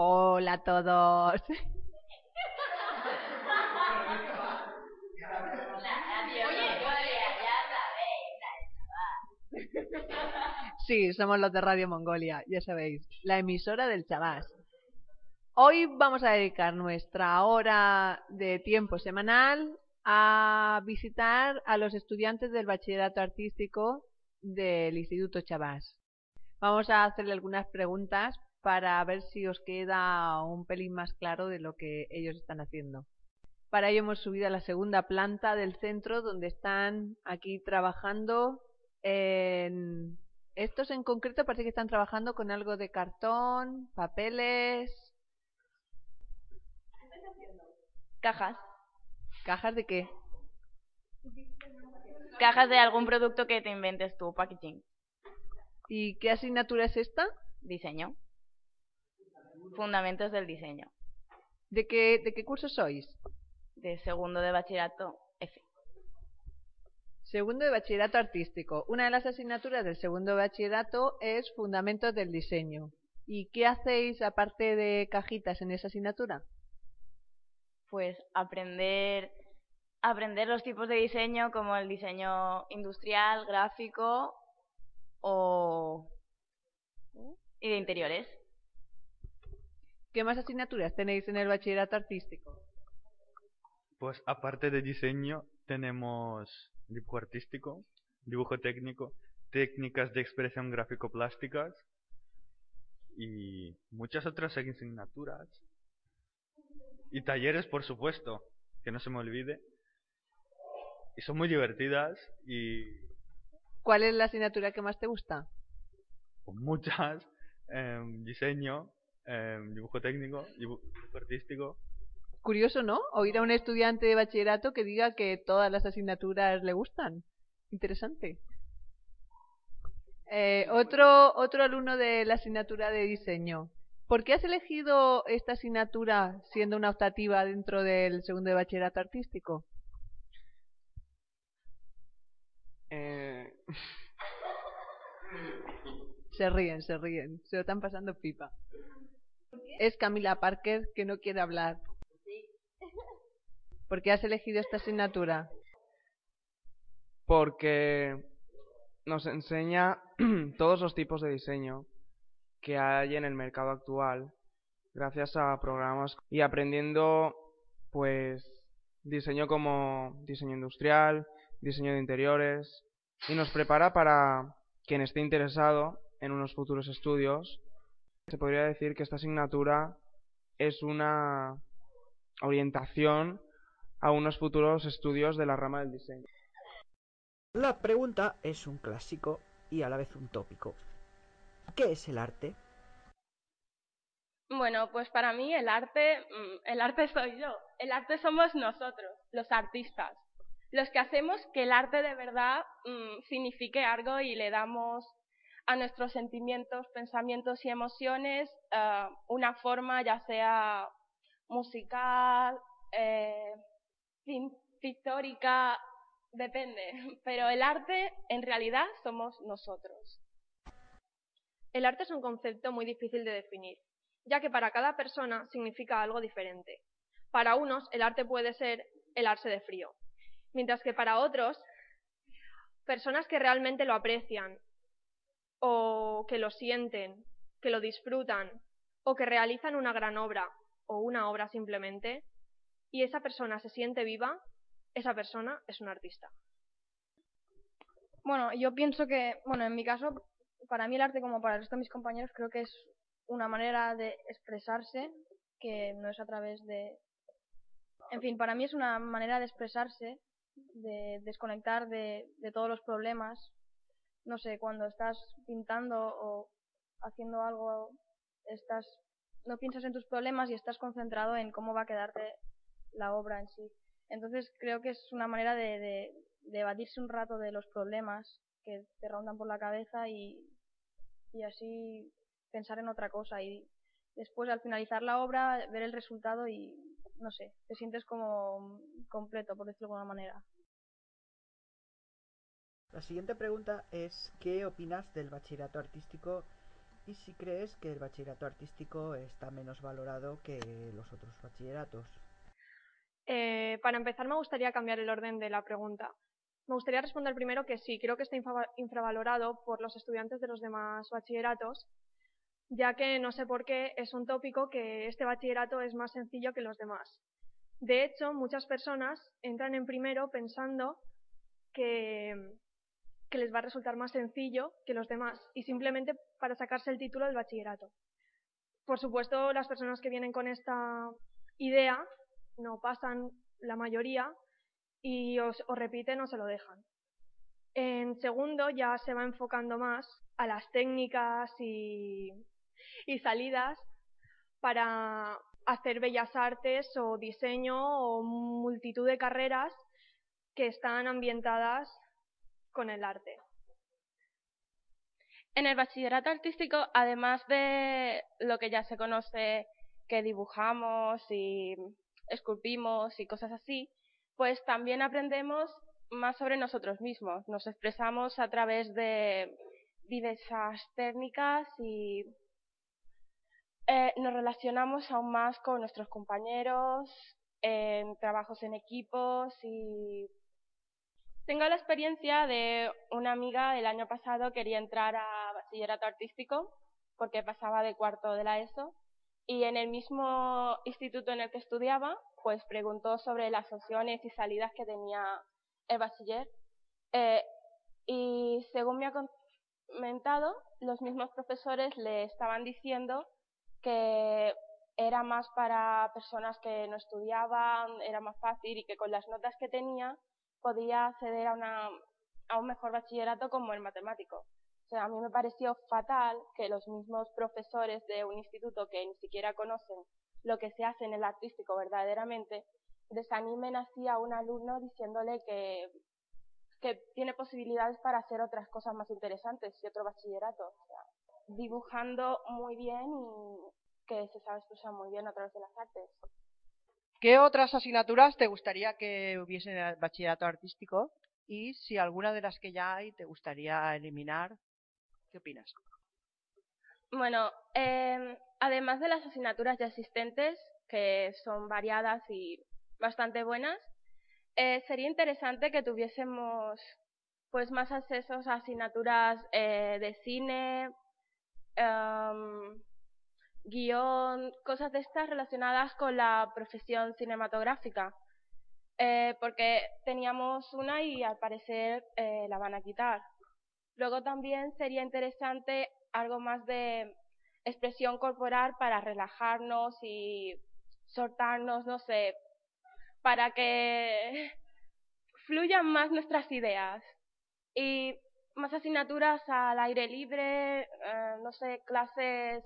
Hola a todos. Sí, somos los de Radio Mongolia, ya sabéis, la emisora del Chabás. Hoy vamos a dedicar nuestra hora de tiempo semanal a visitar a los estudiantes del bachillerato artístico del Instituto Chabás. Vamos a hacerle algunas preguntas para ver si os queda un pelín más claro de lo que ellos están haciendo. Para ello hemos subido a la segunda planta del centro donde están aquí trabajando en... Estos en concreto parece que están trabajando con algo de cartón, papeles... Cajas. ¿Cajas de qué? Cajas de algún producto que te inventes tú, packaging. ¿Y qué asignatura es esta? Diseño. Fundamentos del diseño. ¿De qué, de qué curso sois? De segundo de bachillerato F. Segundo de bachillerato artístico. Una de las asignaturas del segundo de bachillerato es Fundamentos del diseño. ¿Y qué hacéis aparte de cajitas en esa asignatura? Pues aprender aprender los tipos de diseño como el diseño industrial, gráfico o y de interiores. ¿Qué más asignaturas tenéis en el bachillerato artístico? Pues aparte de diseño tenemos dibujo artístico, dibujo técnico, técnicas de expresión gráfico-plásticas y muchas otras asignaturas. Y talleres, por supuesto, que no se me olvide. Y son muy divertidas y... ¿Cuál es la asignatura que más te gusta? Pues muchas. Em, diseño, em, dibujo técnico, dibujo artístico. Curioso, ¿no? Oír a un estudiante de bachillerato que diga que todas las asignaturas le gustan. Interesante. Eh, otro, otro alumno de la asignatura de diseño. ¿Por qué has elegido esta asignatura siendo una optativa dentro del segundo de bachillerato artístico? Eh... Se ríen, se ríen. Se lo están pasando pipa. Es Camila Parker que no quiere hablar. ¿Por qué has elegido esta asignatura? Porque nos enseña todos los tipos de diseño que hay en el mercado actual gracias a programas y aprendiendo pues diseño como diseño industrial, diseño de interiores y nos prepara para quien esté interesado en unos futuros estudios. Se podría decir que esta asignatura es una orientación a unos futuros estudios de la rama del diseño. La pregunta es un clásico y a la vez un tópico. ¿Qué es el arte? Bueno, pues para mí el arte, el arte soy yo, el arte somos nosotros, los artistas, los que hacemos que el arte de verdad signifique algo y le damos a nuestros sentimientos, pensamientos y emociones una forma ya sea musical, eh, pictórica, depende, pero el arte en realidad somos nosotros. El arte es un concepto muy difícil de definir, ya que para cada persona significa algo diferente. Para unos el arte puede ser el arse de frío, mientras que para otros, personas que realmente lo aprecian, o que lo sienten, que lo disfrutan, o que realizan una gran obra, o una obra simplemente, y esa persona se siente viva, esa persona es un artista. Bueno, yo pienso que, bueno, en mi caso, para mí el arte como para el resto de mis compañeros creo que es una manera de expresarse que no es a través de... En fin, para mí es una manera de expresarse, de desconectar de, de todos los problemas. No sé, cuando estás pintando o haciendo algo, estás no piensas en tus problemas y estás concentrado en cómo va a quedarte la obra en sí. Entonces creo que es una manera de, de, de evadirse un rato de los problemas que te rondan por la cabeza y, y así pensar en otra cosa y después al finalizar la obra ver el resultado y no sé, te sientes como completo por decirlo de alguna manera. La siguiente pregunta es ¿qué opinas del bachillerato artístico y si crees que el bachillerato artístico está menos valorado que los otros bachilleratos. Eh, para empezar, me gustaría cambiar el orden de la pregunta. Me gustaría responder primero que sí, creo que está infravalorado por los estudiantes de los demás bachilleratos, ya que no sé por qué es un tópico que este bachillerato es más sencillo que los demás. De hecho, muchas personas entran en primero pensando que, que les va a resultar más sencillo que los demás y simplemente para sacarse el título del bachillerato. Por supuesto, las personas que vienen con esta idea no pasan la mayoría y os, repiten o se lo dejan. En segundo ya se va enfocando más a las técnicas y salidas para hacer bellas artes o diseño o multitud de carreras que están ambientadas con el arte. En el bachillerato artístico, además de lo que ya se conoce que dibujamos y esculpimos y cosas así, pues también aprendemos más sobre nosotros mismos. Nos expresamos a través de diversas técnicas y eh, nos relacionamos aún más con nuestros compañeros en trabajos en equipos y tengo la experiencia de una amiga el año pasado quería entrar a bachillerato artístico porque pasaba de cuarto de la ESO y en el mismo instituto en el que estudiaba pues preguntó sobre las opciones y salidas que tenía el bachiller. Eh, y según me ha comentado los mismos profesores le estaban diciendo que era más para personas que no estudiaban, era más fácil y que con las notas que tenía podía acceder a, una, a un mejor bachillerato como el matemático. O sea, a mí me pareció fatal que los mismos profesores de un instituto que ni siquiera conocen lo que se hace en el artístico verdaderamente, desanimen así a un alumno diciéndole que, que tiene posibilidades para hacer otras cosas más interesantes y otro bachillerato. O sea, dibujando muy bien y que se sabe expresar muy bien a través de las artes. ¿Qué otras asignaturas te gustaría que hubiese en el bachillerato artístico? Y si alguna de las que ya hay te gustaría eliminar, ¿qué opinas? Bueno, em, además de las asignaturas ya existentes, que son variadas y bastante buenas, eh, sería interesante que tuviésemos pues más accesos a asignaturas eh, de cine, em, guion, cosas de estas relacionadas con la profesión cinematográfica. Eh, porque teníamos una y al parecer eh, la van a quitar. Luego también sería interesante algo más de expresión corporal para relajarnos y soltarnos, no sé, para que fluyan más nuestras ideas. Y más asignaturas al aire libre, eh, no sé, clases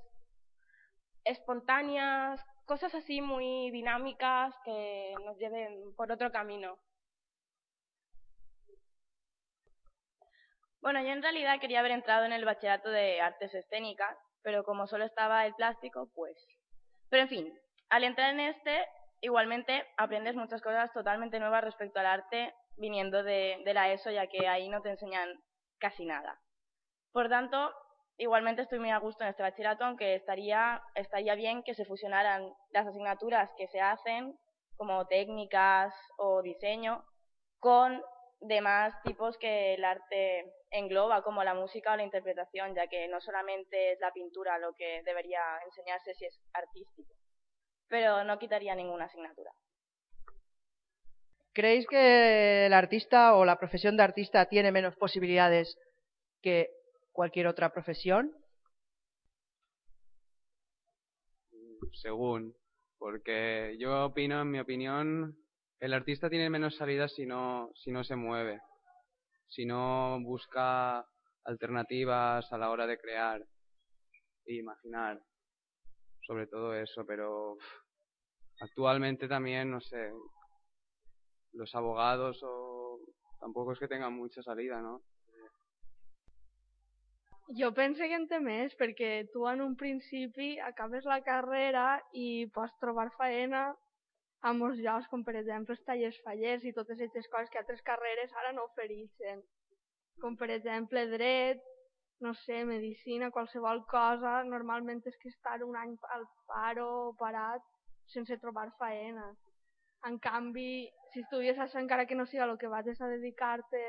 espontáneas, cosas así muy dinámicas que nos lleven por otro camino. Bueno, yo en realidad quería haber entrado en el bachillerato de artes escénicas, pero como solo estaba el plástico, pues... Pero en fin, al entrar en este, igualmente aprendes muchas cosas totalmente nuevas respecto al arte viniendo de, de la ESO, ya que ahí no te enseñan casi nada. Por tanto, igualmente estoy muy a gusto en este bachillerato, aunque estaría, estaría bien que se fusionaran las asignaturas que se hacen, como técnicas o diseño, con demás tipos que el arte engloba, como la música o la interpretación, ya que no solamente es la pintura lo que debería enseñarse si es artístico, pero no quitaría ninguna asignatura. ¿Creéis que el artista o la profesión de artista tiene menos posibilidades que cualquier otra profesión? Según, porque yo opino, en mi opinión, el artista tiene menos salidas si no, si no se mueve, si no busca alternativas a la hora de crear e imaginar, sobre todo eso, pero actualmente también, no sé, los abogados o tampoco es que tengan mucha salida, ¿no? Jo pense que en té més, perquè tu en un principi acabes la carrera i pots trobar faena a molts llocs, com per exemple els tallers fallers i totes aquestes coses que altres carreres ara no ofereixen. Com per exemple dret, no sé, medicina, qualsevol cosa, normalment és que estar un any al paro parat sense trobar faena. En canvi, si estudies això encara que no siga el que vas a dedicar-te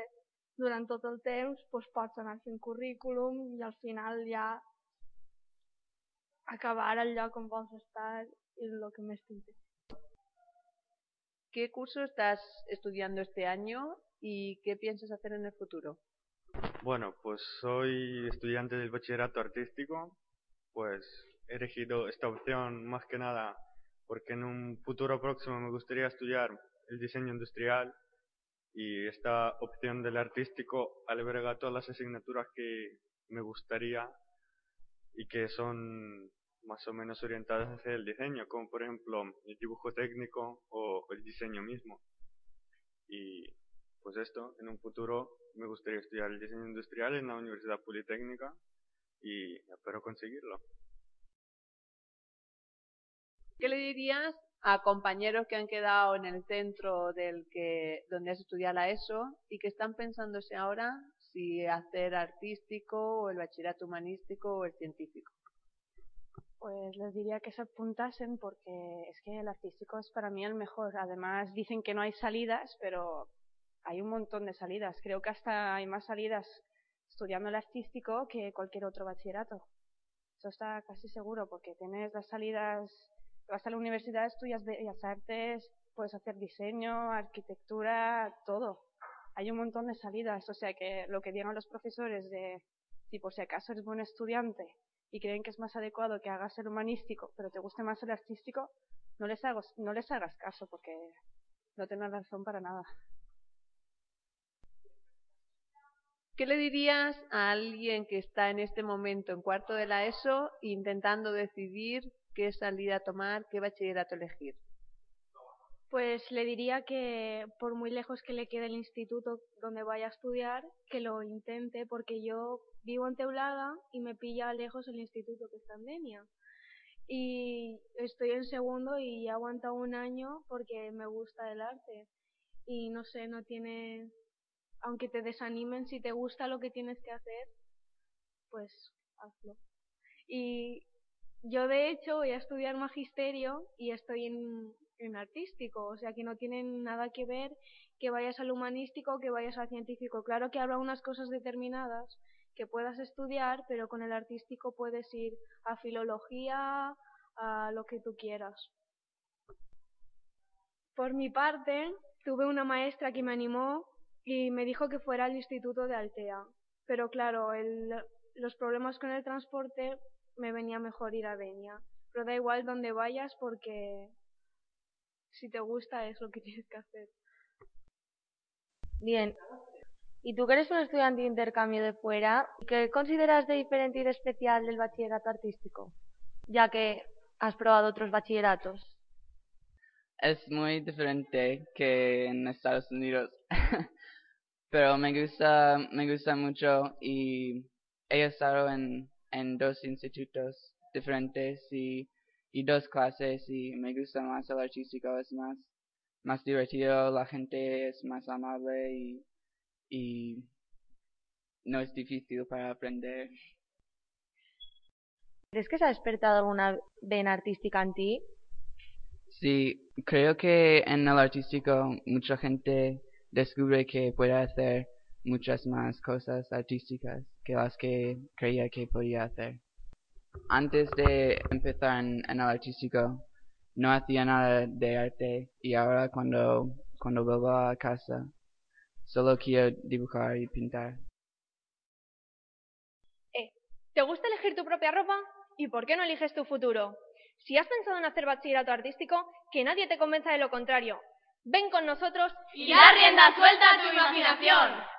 durant tot el temps, doncs pots anar fent currículum i al final ja acabar al lloc on vols estar és el que més t'interessa. ¿Qué curso estás estudiando este año y qué piensas hacer en el futuro? Bueno, pues soy estudiante del bachillerato artístico, pues he elegido esta opción más que nada porque en un futuro próximo me gustaría estudiar el diseño industrial y esta opción del artístico alberga todas las asignaturas que me gustaría y que son más o menos orientadas hacia el diseño, como por ejemplo el dibujo técnico o el diseño mismo. Y pues esto, en un futuro me gustaría estudiar el diseño industrial en la Universidad Politécnica y espero conseguirlo. ¿Qué le dirías a compañeros que han quedado en el centro del que donde has estudiado la ESO y que están pensándose ahora si hacer artístico o el bachillerato humanístico o el científico? Pues les diría que se apuntasen porque es que el artístico es para mí el mejor. Además dicen que no hay salidas, pero hay un montón de salidas. Creo que hasta hay más salidas estudiando el artístico que cualquier otro bachillerato. Eso está casi seguro porque tienes las salidas, vas a la universidad, estudias bellas artes, puedes hacer diseño, arquitectura, todo. Hay un montón de salidas, o sea que lo que digan los profesores de si por si acaso eres buen estudiante y creen que es más adecuado que hagas el humanístico, pero te guste más el artístico, no les hagas, no les hagas caso porque no tienen razón para nada. ¿Qué le dirías a alguien que está en este momento en cuarto de la ESO intentando decidir qué salida tomar, qué bachillerato elegir? Pues le diría que por muy lejos que le quede el instituto donde vaya a estudiar, que lo intente porque yo vivo en Teulada y me pilla lejos el instituto que está en Denia. Y estoy en segundo y he aguantado un año porque me gusta el arte. Y no sé, no tiene aunque te desanimen, si te gusta lo que tienes que hacer, pues hazlo. Y yo de hecho voy a estudiar magisterio y estoy en, en artístico, o sea que no tienen nada que ver que vayas al humanístico o que vayas al científico. Claro que habrá unas cosas determinadas que puedas estudiar, pero con el artístico puedes ir a filología, a lo que tú quieras. Por mi parte, tuve una maestra que me animó y me dijo que fuera al instituto de Altea. Pero claro, los problemas con el transporte me venía mejor ir a Denia. Pero da igual donde vayas porque si te gusta es lo que tienes que hacer. Bien. ¿Y tú que eres un estudiante de intercambio de fuera, qué consideras de diferente y de especial del bachillerato artístico? Ya que has probado otros bachilleratos. Es muy diferente que en Estados Unidos. pero me gusta, me gusta mucho y he estado en, en dos institutos diferentes y, y dos clases y me gusta más el artístico, es más, más divertido, la gente es más amable y, y no es difícil para aprender. ¿Crees que se ha despertado alguna vena artística en ti? Sí, creo que en el artístico mucha gente descubre que puede hacer muchas más cosas artísticas que las que creía que podía hacer. Antes de empezar en, el artístico, no hacía nada de arte y ahora cuando, cuando vuelvo a casa, solo quiero dibujar y pintar. Eh, ¿Te gusta elegir tu propia ropa? ¿Y por qué no eliges tu futuro? Si has pensado en hacer bachillerato artístico, que nadie te convenza de lo contrario. Ven con nosotros y da rienda suelta a tu imaginación.